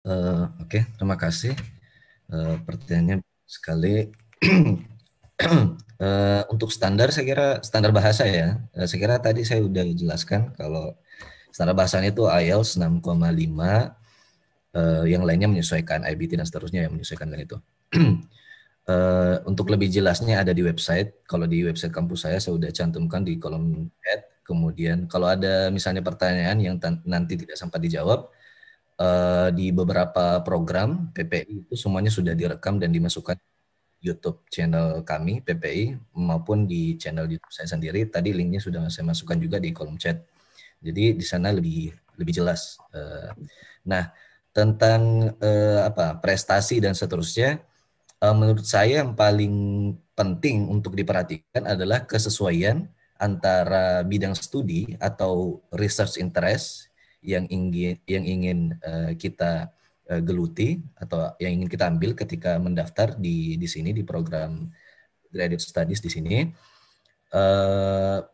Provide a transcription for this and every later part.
Uh, Oke, okay, terima kasih. Uh, pertanyaannya sekali. uh, untuk standar, saya kira standar bahasa ya. Uh, saya kira tadi saya sudah jelaskan kalau standar bahasanya itu IELTS 6,5. Uh, yang lainnya menyesuaikan IBT dan seterusnya yang menyesuaikan dengan itu. uh, untuk lebih jelasnya ada di website. Kalau di website kampus saya saya sudah cantumkan di kolom chat. Kemudian kalau ada misalnya pertanyaan yang nanti tidak sempat dijawab, uh, di beberapa program PPI itu semuanya sudah direkam dan dimasukkan YouTube channel kami PPI maupun di channel YouTube saya sendiri. Tadi linknya sudah saya masukkan juga di kolom chat. Jadi di sana lebih lebih jelas. Uh, nah tentang uh, apa prestasi dan seterusnya, menurut saya yang paling penting untuk diperhatikan adalah kesesuaian antara bidang studi atau research interest yang ingin yang ingin uh, kita uh, geluti atau yang ingin kita ambil ketika mendaftar di di sini di program graduate studies di sini. Uh,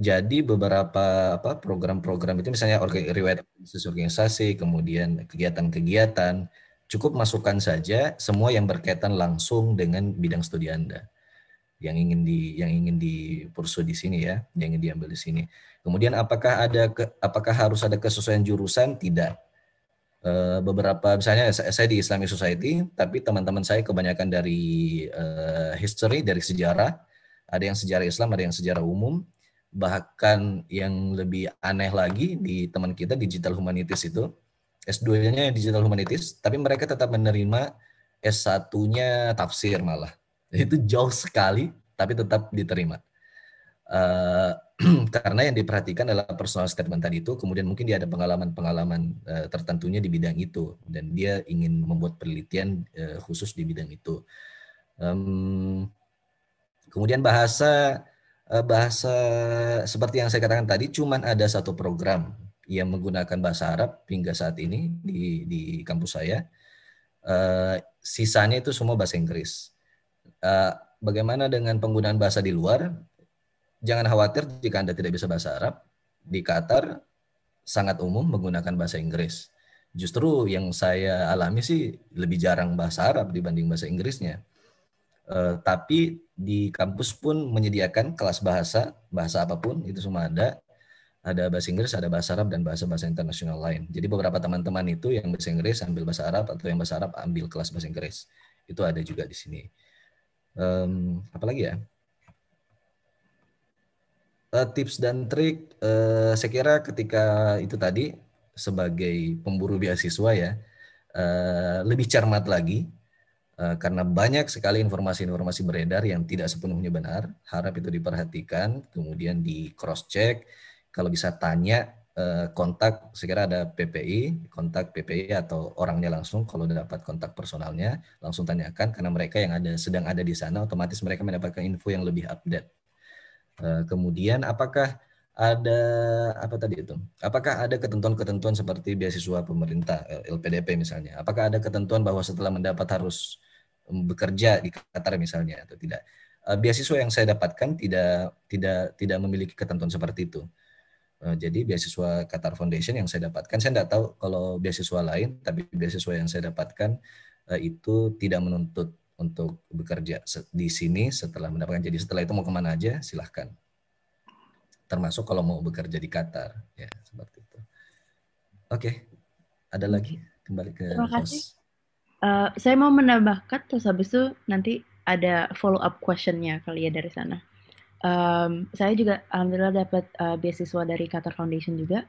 jadi beberapa apa program-program itu misalnya riwayat organisasi, kemudian kegiatan-kegiatan, cukup masukkan saja semua yang berkaitan langsung dengan bidang studi Anda yang ingin di yang ingin dipursu di sini ya, yang ingin diambil di sini. Kemudian apakah ada ke, apakah harus ada kesesuaian jurusan? Tidak. E, beberapa misalnya saya di Islamic Society, tapi teman-teman saya kebanyakan dari e, history, dari sejarah. Ada yang sejarah Islam, ada yang sejarah umum. Bahkan yang lebih aneh lagi di teman kita digital humanities itu S2-nya digital humanities, tapi mereka tetap menerima S1-nya tafsir malah itu jauh sekali tapi tetap diterima. Uh, karena yang diperhatikan adalah personal statement tadi itu kemudian mungkin dia ada pengalaman-pengalaman uh, tertentunya di bidang itu dan dia ingin membuat penelitian uh, khusus di bidang itu. Um, kemudian bahasa uh, bahasa seperti yang saya katakan tadi cuman ada satu program yang menggunakan bahasa Arab hingga saat ini di di kampus saya. Uh, sisanya itu semua bahasa Inggris Uh, bagaimana dengan penggunaan bahasa di luar? Jangan khawatir jika Anda tidak bisa bahasa Arab. Di Qatar sangat umum menggunakan bahasa Inggris. Justru yang saya alami sih lebih jarang bahasa Arab dibanding bahasa Inggrisnya. Uh, tapi di kampus pun menyediakan kelas bahasa, bahasa apa pun itu semua ada. Ada bahasa Inggris, ada bahasa Arab dan bahasa-bahasa internasional lain. Jadi beberapa teman-teman itu yang bahasa Inggris ambil bahasa Arab atau yang bahasa Arab ambil kelas bahasa Inggris. Itu ada juga di sini um, apa lagi ya? Uh, tips dan trik uh, saya kira ketika itu tadi sebagai pemburu beasiswa ya uh, lebih cermat lagi karena banyak sekali informasi-informasi beredar yang tidak sepenuhnya benar harap itu diperhatikan kemudian di cross check kalau bisa tanya kontak sekira ada PPI, kontak PPI atau orangnya langsung kalau dapat kontak personalnya langsung tanyakan karena mereka yang ada sedang ada di sana otomatis mereka mendapatkan info yang lebih update. Eh, kemudian apakah ada apa tadi itu? Apakah ada ketentuan-ketentuan seperti beasiswa pemerintah eh, LPDP misalnya? Apakah ada ketentuan bahwa setelah mendapat harus bekerja di Qatar misalnya atau tidak? Beasiswa yang saya dapatkan tidak tidak tidak memiliki ketentuan seperti itu. Eh, jadi beasiswa Qatar Foundation yang saya dapatkan, saya tidak tahu kalau beasiswa lain, tapi beasiswa yang saya dapatkan eh, itu tidak menuntut untuk bekerja di sini setelah mendapatkan. Jadi setelah itu mau ke mana aja silahkan. Termasuk kalau mau bekerja di Qatar, ya seperti itu. Oke, ada lagi kembali ke Terima kasih. Uh, saya mau menambahkan terus habis itu nanti ada follow up questionnya kali ya dari sana um, saya juga alhamdulillah dapat uh, beasiswa dari Qatar Foundation juga.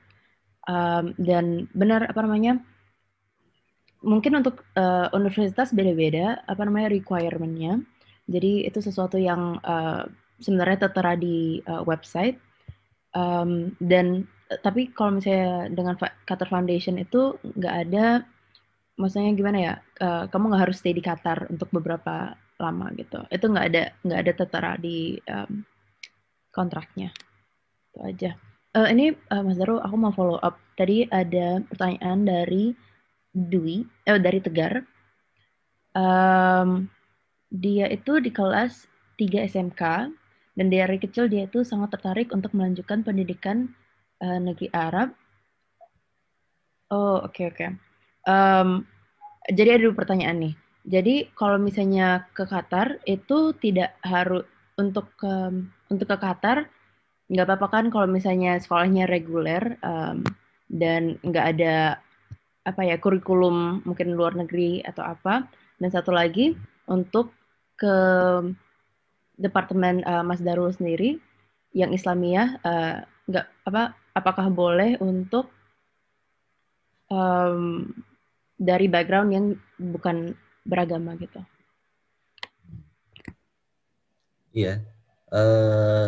Um, dan benar apa namanya mungkin untuk uh, universitas beda-beda apa namanya requirementnya. Jadi itu sesuatu yang uh, sebenarnya tertera di uh, website. Um, dan tapi kalau misalnya dengan Qatar Foundation itu nggak ada maksudnya gimana ya uh, kamu nggak harus stay di Qatar untuk beberapa lama gitu. Itu nggak ada nggak ada tertera di um, kontraknya. Itu aja. Uh, ini uh, Mas Daru, aku mau follow up. Tadi ada pertanyaan dari Dwi, eh dari Tegar. Um, dia itu di kelas 3 SMK dan dari kecil dia itu sangat tertarik untuk melanjutkan pendidikan uh, negeri Arab. Oh, oke okay, oke. Okay. Um, jadi ada dua pertanyaan nih. Jadi kalau misalnya ke Qatar itu tidak harus untuk ke untuk ke Qatar nggak apa-apa kan kalau misalnya sekolahnya reguler um, dan nggak ada apa ya kurikulum mungkin luar negeri atau apa dan satu lagi untuk ke departemen uh, Mas Darul sendiri yang Islamiyah uh, nggak apa apakah boleh untuk um, dari background yang bukan beragama gitu? Iya, uh,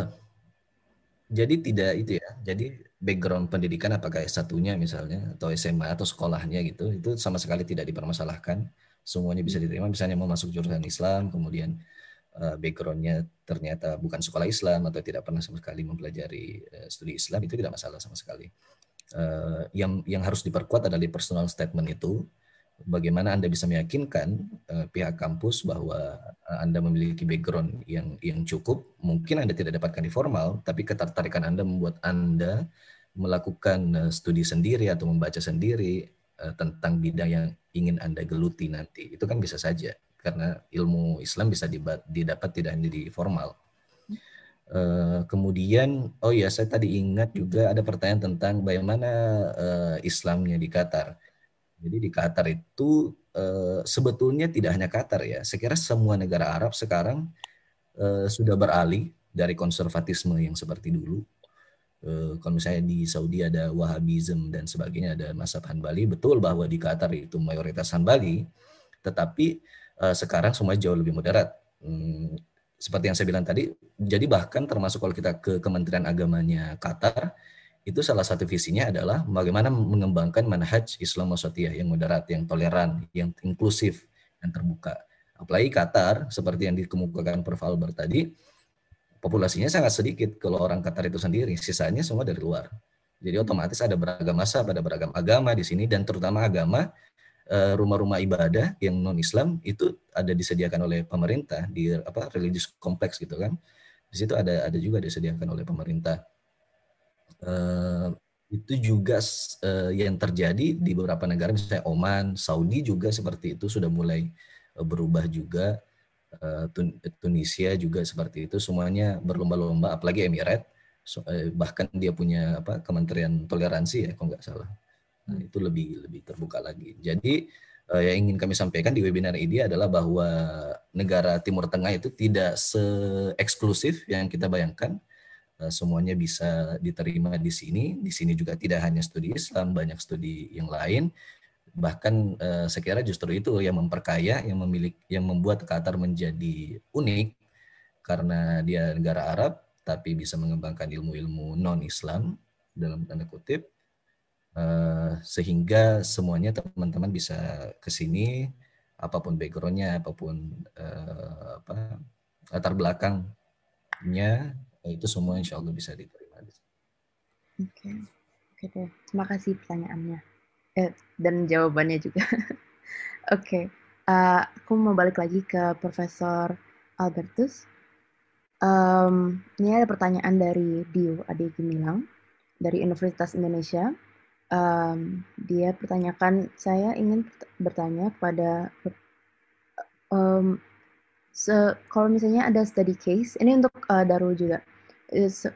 jadi tidak itu ya. Jadi background pendidikan apakah S1-nya misalnya atau SMA atau sekolahnya gitu itu sama sekali tidak dipermasalahkan. Semuanya bisa diterima. Misalnya mau masuk jurusan Islam kemudian uh, backgroundnya ternyata bukan sekolah Islam atau tidak pernah sama sekali mempelajari uh, studi Islam itu tidak masalah sama sekali. Yang yang harus diperkuat adalah di personal statement itu bagaimana Anda bisa meyakinkan uh, pihak kampus bahwa uh, Anda memiliki background yang yang cukup. Mungkin Anda tidak dapatkan di formal, tapi ketertarikan Anda membuat Anda melakukan uh, studi sendiri atau membaca sendiri uh, tentang bidang yang ingin Anda geluti nanti. Itu kan bisa saja karena ilmu Islam bisa didapat tidak hanya di formal. Uh, kemudian, oh ya saya tadi ingat juga ada pertanyaan tentang bagaimana uh, Islamnya di Qatar. Jadi di Qatar itu uh, sebetulnya tidak hanya Qatar ya. Sekira semua negara Arab sekarang uh, sudah beralih dari konservatisme yang seperti dulu. Uh, kalau misalnya di Saudi ada Wahhabism dan sebagainya, ada Masab Hanbali, betul bahwa di Qatar itu mayoritas Hanbali, tetapi sekarang semua jauh lebih moderat. Hmm, seperti yang saya bilang tadi, jadi bahkan termasuk kalau kita ke Kementerian Agamanya Qatar, itu salah satu visinya adalah bagaimana mengembangkan manhaj Islam wasatiyah yang moderat, yang toleran, yang inklusif, yang terbuka. Apalagi Qatar, seperti yang dikemukakan Prof. Albert tadi, populasinya sangat sedikit kalau orang Qatar itu sendiri, sisanya semua dari luar. Jadi otomatis ada beragam masa, ada beragam agama di sini, dan terutama agama eh, rumah-rumah ibadah yang non Islam itu ada disediakan oleh pemerintah di apa religius kompleks gitu kan. Di situ ada ada juga disediakan oleh pemerintah itu juga uh, yang terjadi di beberapa negara misalnya Oman, Saudi juga seperti itu sudah mulai uh, berubah juga. Tun Tunisia juga seperti itu semuanya berlomba-lomba apalagi Emirat bahkan dia punya apa Kementerian Toleransi ya kalau nggak salah. Nah, itu lebih lebih terbuka lagi. Jadi yang ingin kami sampaikan di webinar ini adalah bahwa negara Timur Tengah itu tidak se eksklusif yang kita bayangkan Eh, semuanya bisa diterima di sini. Di sini juga tidak hanya studi Islam, banyak studi yang lain. Bahkan eh, saya kira justru itu yang memperkaya, yang memiliki, yang membuat Qatar menjadi unik karena dia negara Arab, tapi bisa mengembangkan ilmu-ilmu non-Islam dalam tanda kutip, eh, sehingga semuanya teman-teman bisa ke sini, apa pun backgroundnya, apa pun apa latar belakangnya itu semua insya Allah bisa diterima. Oke, okay. Terima kasih pertanyaannya eh, dan jawabannya juga. oke, okay. uh, aku mau balik lagi ke Profesor Albertus. Um, ini ada pertanyaan dari Dio Ade Gemilang dari Universitas Indonesia. Um, dia pertanyakan, saya ingin bertanya kepada um, kalau misalnya ada study case, ini untuk uh, Darul juga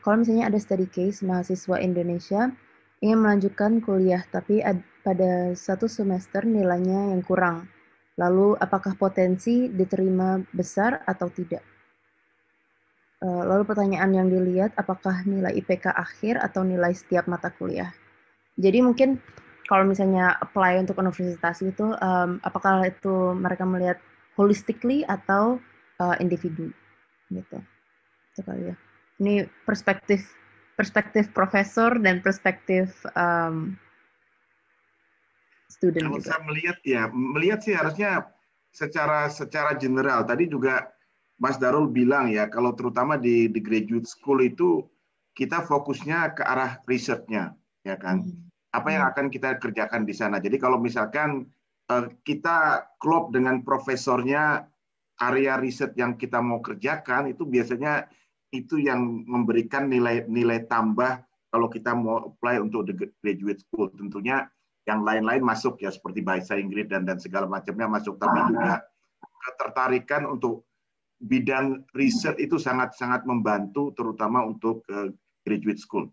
kalau misalnya ada study case mahasiswa Indonesia ingin melanjutkan kuliah tapi ad, pada satu semester nilainya yang kurang. Lalu apakah potensi diterima besar atau tidak? Uh, lalu pertanyaan yang dilihat apakah nilai IPK akhir atau nilai setiap mata kuliah. Jadi mungkin kalau misalnya apply untuk universitas itu um, apakah itu mereka melihat holistically atau uh, individu gitu. Itu kali ya ini perspektif perspektif profesor dan perspektif um, student Kalau juga. saya melihat ya, melihat sih harusnya secara secara general. Tadi juga Mas Darul bilang ya, kalau terutama di di graduate school itu kita fokusnya ke arah risetnya, ya kan? Hmm. Apa yang hmm. akan kita kerjakan di sana. Jadi kalau misalkan uh, kita klop dengan profesornya area riset yang kita mau kerjakan itu biasanya itu yang memberikan nilai nilai tambah kalau kita mau apply untuk the graduate school tentunya yang lain-lain masuk ya seperti bahasa Inggris dan dan segala macamnya masuk tapi juga ketertarikan untuk bidang riset itu sangat-sangat membantu terutama untuk uh, graduate school.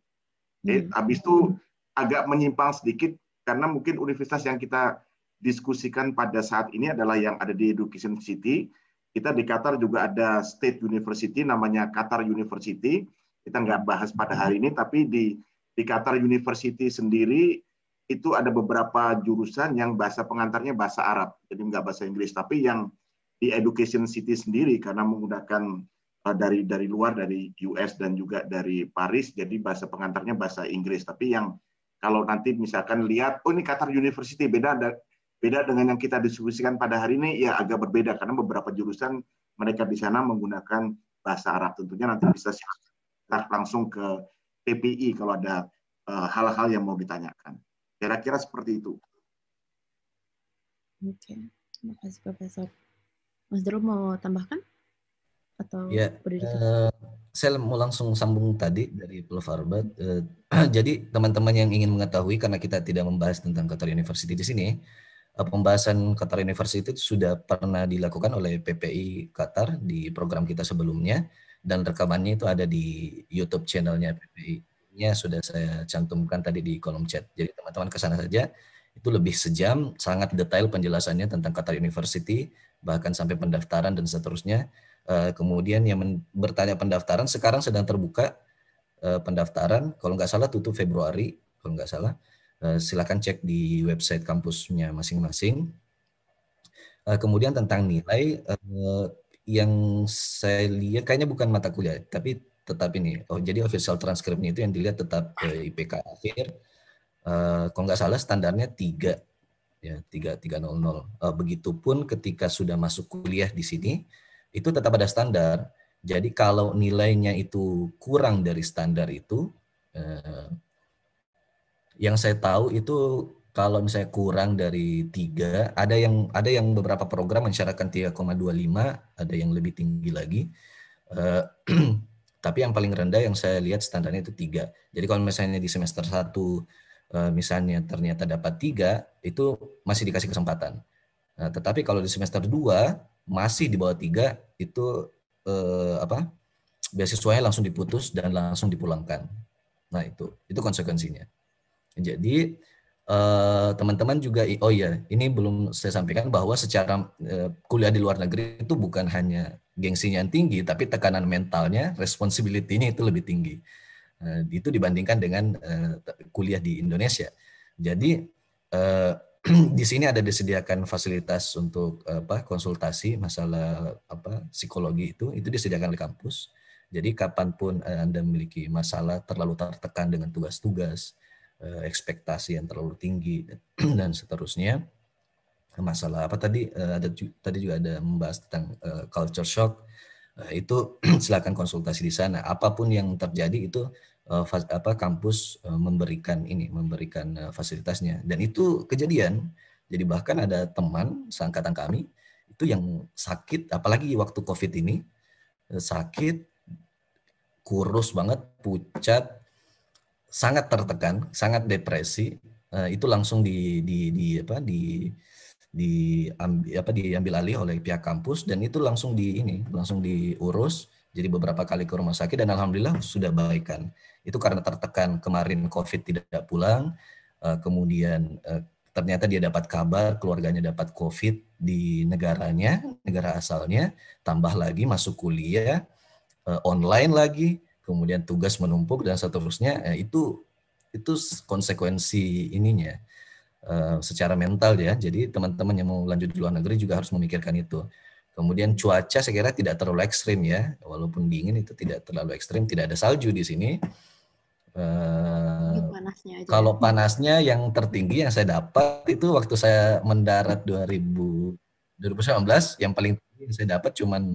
Hmm. habis itu agak menyimpang sedikit karena mungkin universitas yang kita diskusikan pada saat ini adalah yang ada di Education City. Kita di Qatar juga ada State University namanya Qatar University. Kita nggak bahas pada hari ini, tapi di di Qatar University sendiri itu ada beberapa jurusan yang bahasa pengantarnya bahasa Arab, jadi nggak bahasa Inggris. Tapi yang di Education City sendiri karena menggunakan uh, dari dari luar dari US dan juga dari Paris, jadi bahasa pengantarnya bahasa Inggris. Tapi yang kalau nanti misalkan lihat, oh ini Qatar University beda beda dengan yang kita diskusikan pada hari ini, ya agak berbeda karena beberapa jurusan mereka di sana menggunakan bahasa Arab. Tentunya nanti bisa langsung ke PPI kalau ada uh, hal-hal uh, yang mau ditanyakan. Kira-kira seperti itu. Oke, terima kasih Profesor. Mas Dru mau tambahkan? Atau ya, uh, saya mau langsung sambung tadi dari Prof. Arbat. Uh, jadi teman-teman yang ingin mengetahui, karena kita tidak membahas tentang Qatar University di sini, uh, pembahasan Qatar University itu sudah pernah dilakukan oleh PPI Qatar di program kita sebelumnya dan rekamannya itu ada di YouTube channelnya PPI-nya sudah saya cantumkan tadi di kolom chat. Jadi teman-teman ke sana saja. Itu lebih sejam, sangat detail penjelasannya tentang Qatar University, bahkan sampai pendaftaran dan seterusnya. Uh, kemudian yang bertanya pendaftaran sekarang sedang terbuka uh, pendaftaran. Kalau nggak salah tutup Februari, kalau nggak salah. Uh, silakan cek di website kampusnya masing-masing. Uh, kemudian tentang nilai, uh, yang saya lihat kayaknya bukan mata kuliah, tapi tetap ini. Oh, jadi official transkripnya itu yang dilihat tetap eh, IPK akhir. Kalau nggak salah standarnya tiga ya tiga tiga nol nol. Uh, begitupun ketika sudah masuk kuliah di sini itu tetap ada standar. Jadi kalau nilainya itu kurang dari standar itu, yang saya tahu itu kalau misalnya kurang dari tiga, ada yang ada yang beberapa program mensyaratkan 3,25, ada yang lebih tinggi lagi. Uh, tapi yang paling rendah yang saya lihat standarnya itu tiga. Jadi kalau misalnya di semester satu uh, misalnya ternyata dapat tiga, itu masih dikasih kesempatan. Nah, tetapi kalau di semester dua masih di bawah tiga, itu uh, apa? Beasiswanya langsung diputus dan langsung dipulangkan. Nah itu itu konsekuensinya. Jadi Eh, teman-teman juga oh iya ini belum saya sampaikan bahwa secara uh, kuliah di luar negeri itu bukan hanya gengsinya yang tinggi tapi tekanan mentalnya responsibility-nya itu lebih tinggi. Uh, itu dibandingkan dengan kuliah di Indonesia. Jadi di sini ada disediakan fasilitas untuk apa konsultasi masalah apa psikologi itu itu disediakan di kampus. Jadi kapan pun anda memiliki masalah terlalu tertekan dengan tugas-tugas Eh, ekspektasi yang terlalu tinggi dan seterusnya. Masalah apa tadi? Eh, ada tadi juga ada membahas tentang uh, culture shock. Itu silakan konsultasi di sana. Apa pun yang terjadi itu apa kampus memberikan ini memberikan fasilitasnya. Dan itu kejadian. Jadi bahkan ada teman seangkatan kami itu yang sakit apalagi waktu covid ini sakit kurus banget pucat sangat tertekan, sangat depresi, uh, itu langsung di di di apa di di apa diambil alih oleh pihak kampus dan itu langsung di ini langsung diurus jadi beberapa kali ke rumah sakit dan alhamdulillah sudah baikan itu karena tertekan kemarin covid tidak pulang uh, kemudian uh, ternyata dia dapat kabar keluarganya dapat covid di negaranya negara asalnya tambah lagi masuk kuliah online lagi kemudian tugas menumpuk dan seterusnya eh, itu itu konsekuensi ininya uh, secara mental ya jadi teman-teman yang mau lanjut di luar negeri juga harus memikirkan itu. Kemudian cuaca saya kira tidak terlalu ekstrim ya. Walaupun dingin itu tidak terlalu ekstrim tidak ada salju di sini. Uh, panasnya aja. kalau panasnya yang tertinggi yang saya dapat itu waktu saya mendarat 2000 2019 yang paling tinggi yang saya dapat cuman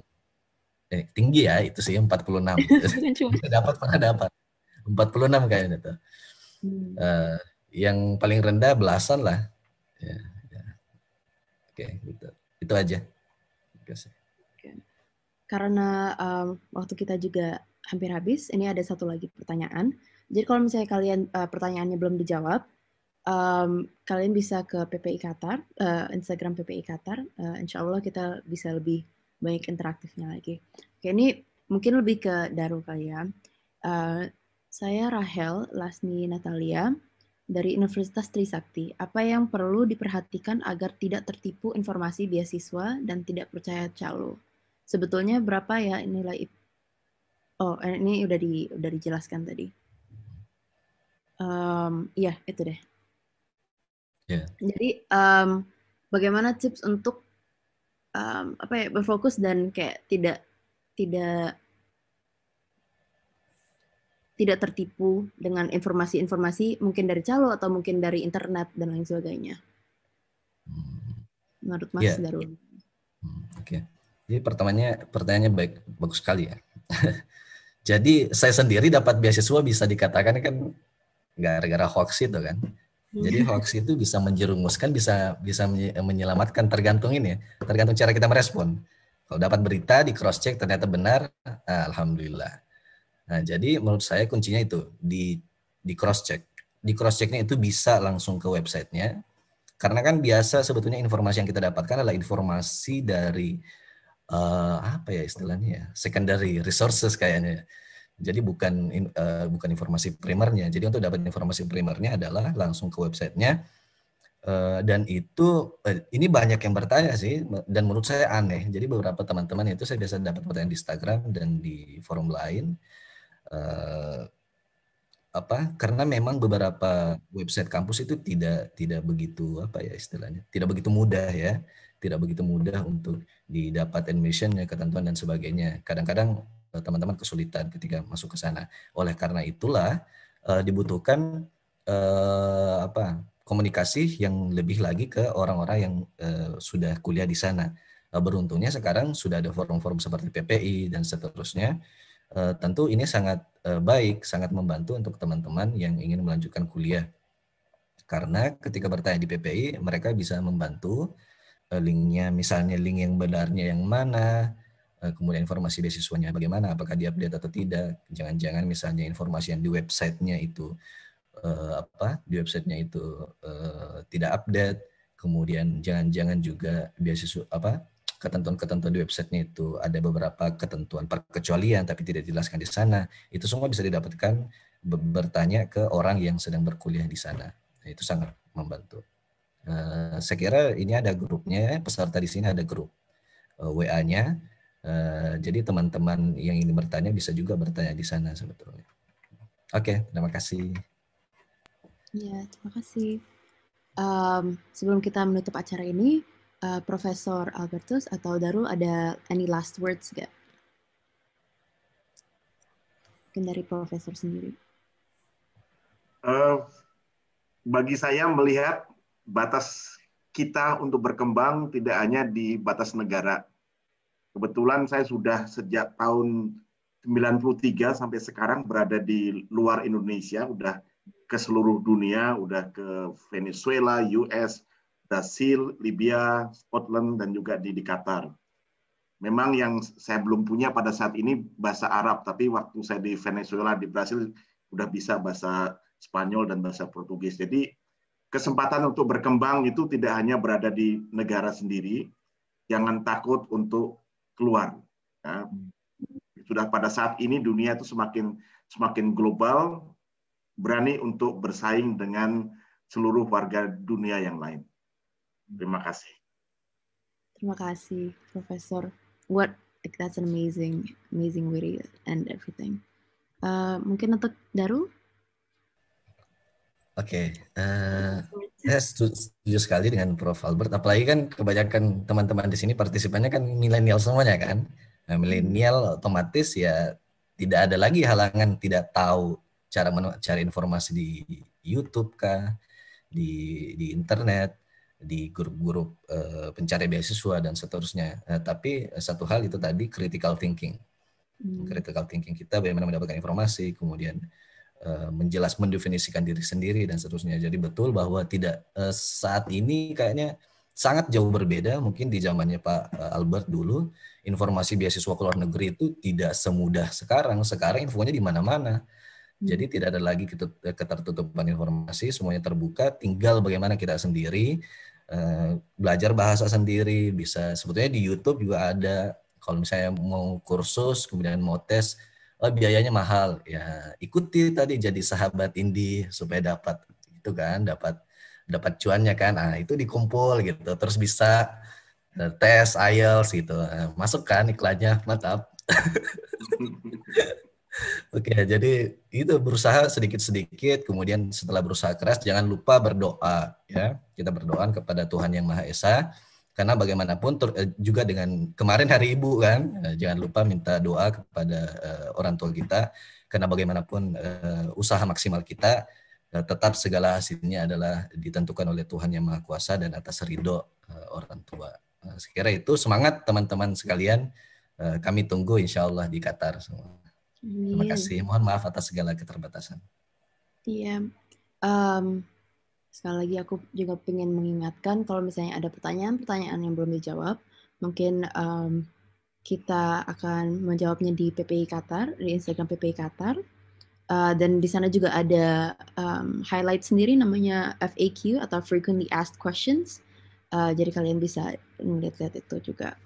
eh, tinggi ya itu sih 46 dapat pernah dapat. 46 kayaknya tuh. Hmm. uh, yang paling rendah belasan lah. Ya, ya. oke gitu. Itu aja. Kasih. Karena um, waktu kita juga hampir habis ini ada satu lagi pertanyaan. Jadi kalau misalnya kalian uh, pertanyaannya belum dijawab um, kalian bisa ke PPI Qatar, uh, Instagram PPI Qatar. Uh, insya Allah kita bisa lebih banyak interaktifnya lagi. Oke, ini mungkin lebih ke Daru kali ya. Uh, saya Rahel Lasni Natalia dari Universitas Trisakti. Apa yang perlu diperhatikan agar tidak tertipu informasi beasiswa dan tidak percaya calo? Sebetulnya berapa ya nilai Oh, ini udah di udah dijelaskan tadi. Um, iya, itu deh. Yeah. Jadi um, bagaimana tips untuk um, apa ya berfokus dan kayak tidak tidak tidak tertipu dengan informasi-informasi mungkin dari calo atau mungkin dari internet dan lain sebagainya. Menurut Mas yeah. Darul. Oke. Okay. Jadi pertamanya pertanyaannya baik bagus sekali ya. Jadi saya sendiri dapat beasiswa bisa dikatakan kan gara-gara hoax itu kan. Jadi iya. hoax itu bisa menjerumuskan, bisa bisa menyelamatkan tergantung ini ya, tergantung cara kita merespon. Kalau dapat berita di cross check ternyata benar, nah, alhamdulillah. Nah, jadi menurut saya kuncinya itu di di cross check. Di cross checknya itu bisa langsung ke websitenya, karena kan biasa sebetulnya informasi yang kita dapatkan adalah informasi dari uh, apa ya istilahnya ya, secondary resources kayaknya. Jadi bukan uh, bukan informasi primernya. Jadi untuk dapat informasi primernya adalah langsung ke websitenya. Uh, dan itu uh, ini banyak yang bertanya sih dan menurut saya aneh. Jadi beberapa teman-teman itu saya biasa dapat pertanyaan di Instagram dan di forum lain. Uh, apa karena memang beberapa website kampus itu tidak tidak begitu apa ya istilahnya tidak begitu mudah ya tidak begitu mudah untuk didapat admissionnya ketentuan dan sebagainya kadang-kadang teman-teman kesulitan ketika masuk ke sana. Oleh karena itulah uh, dibutuhkan uh, apa komunikasi yang lebih lagi ke orang-orang yang uh, sudah kuliah di sana. Uh, beruntungnya sekarang sudah ada forum-forum seperti PPI dan seterusnya. Uh, tentu ini sangat uh, baik, sangat membantu untuk teman-teman yang ingin melanjutkan kuliah. Karena ketika bertanya di PPI, mereka bisa membantu linknya, misalnya link yang benarnya yang mana, kemudian informasi beasiswanya bagaimana, apakah dia update atau tidak, jangan-jangan misalnya informasi yang di websitenya itu uh, apa, di websitenya itu uh, tidak update, kemudian jangan-jangan juga beasiswa apa ketentuan-ketentuan di websitenya itu ada beberapa ketentuan perkecualian tapi tidak dijelaskan di sana, itu semua bisa didapatkan bertanya ke orang yang sedang berkuliah di sana. Itu sangat membantu. Saya kira ini ada grupnya, peserta di sini ada grup WA-nya Uh, jadi teman-teman yang ingin bertanya bisa juga bertanya di sana sebetulnya. Oke, okay, terima kasih. Ya, terima kasih. Um, sebelum kita menutup acara ini, uh, Profesor Albertus atau Darul ada any last words gak? Mungkin dari Profesor sendiri. Uh, bagi saya melihat batas kita untuk berkembang tidak hanya di batas negara, Kebetulan saya sudah sejak tahun 93 sampai sekarang berada di luar Indonesia, udah ke seluruh dunia, udah ke Venezuela, US, Brasil, Libya, Scotland, dan juga di, di Qatar. Memang yang saya belum punya pada saat ini bahasa Arab, tapi waktu saya di Venezuela, di Brasil, udah bisa bahasa Spanyol dan bahasa Portugis. Jadi kesempatan untuk berkembang itu tidak hanya berada di negara sendiri, jangan takut untuk keluar. Ya. Sudah pada saat ini dunia itu semakin semakin global, berani untuk bersaing dengan seluruh warga dunia yang lain. Terima kasih. Terima kasih, Profesor. What that's an amazing, amazing way to end everything. Uh, mungkin untuk Daru? Oke, okay. uh, saya setuju sekali dengan Prof. Albert. Apalagi kan kebanyakan teman-teman di sini partisipannya kan milenial semuanya kan. Nah, milenial otomatis ya tidak ada lagi halangan tidak tahu cara cari informasi di YouTube kah, di di internet, di grup-grup uh, pencari beasiswa dan seterusnya. Uh, tapi satu hal itu tadi critical thinking. Hmm. Critical thinking kita bagaimana mendapatkan informasi, kemudian menjelas mendefinisikan diri sendiri dan seterusnya. Jadi betul bahwa tidak uh, saat ini kayaknya sangat jauh berbeda mungkin di zamannya Pak eh, Albert dulu informasi beasiswa ke luar negeri itu tidak semudah sekarang. Sekarang infonya di mana-mana. Jadi tidak ada lagi ketertutupan informasi, semuanya terbuka. Tinggal bagaimana kita sendiri belajar bahasa sendiri. Bisa sebetulnya di YouTube juga ada. Kalau misalnya mau kursus, kemudian mau tes, oh biayanya mahal. Ya ikuti tadi jadi sahabat indie supaya dapat itu kan, dapat dapat cuannya kan. Nah itu dikumpul gitu. Terus bisa uh, tes IELTS gitu. Uh, masuk kan iklannya, mantap. Oke, jadi itu berusaha sedikit-sedikit, kemudian setelah berusaha keras, jangan lupa berdoa, ya. Kita berdoa kepada Tuhan yang Maha Esa, karena bagaimanapun eh, juga dengan kemarin hari Ibu kan, eh, jangan lupa minta doa kepada uh, orang tua kita, karena bagaimanapun uh, usaha maksimal kita uh, tetap segala hasilnya adalah ditentukan oleh Tuhan yang Maha Kuasa dan atas ridho uh, orang tua. Uh, sekira itu semangat teman-teman sekalian, uh, kami tunggu insya Allah di Qatar semua. Terima kasih. Mohon maaf atas segala keterbatasan. Iya. Um, sekali lagi aku juga ingin mengingatkan kalau misalnya ada pertanyaan-pertanyaan yang belum dijawab, mungkin um, kita akan menjawabnya di PPI Qatar, di Instagram PPI Qatar. Uh, dan di sana juga ada um, highlight sendiri namanya FAQ atau Frequently Asked Questions. Uh, jadi kalian bisa melihat-lihat itu juga.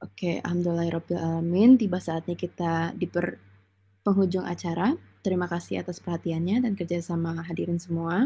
Oke, okay, Alhamdulillahirrahmanirrahim. Tiba saatnya kita diper, penghujung acara. Terima kasih atas perhatiannya dan kerjasama hadirin semua.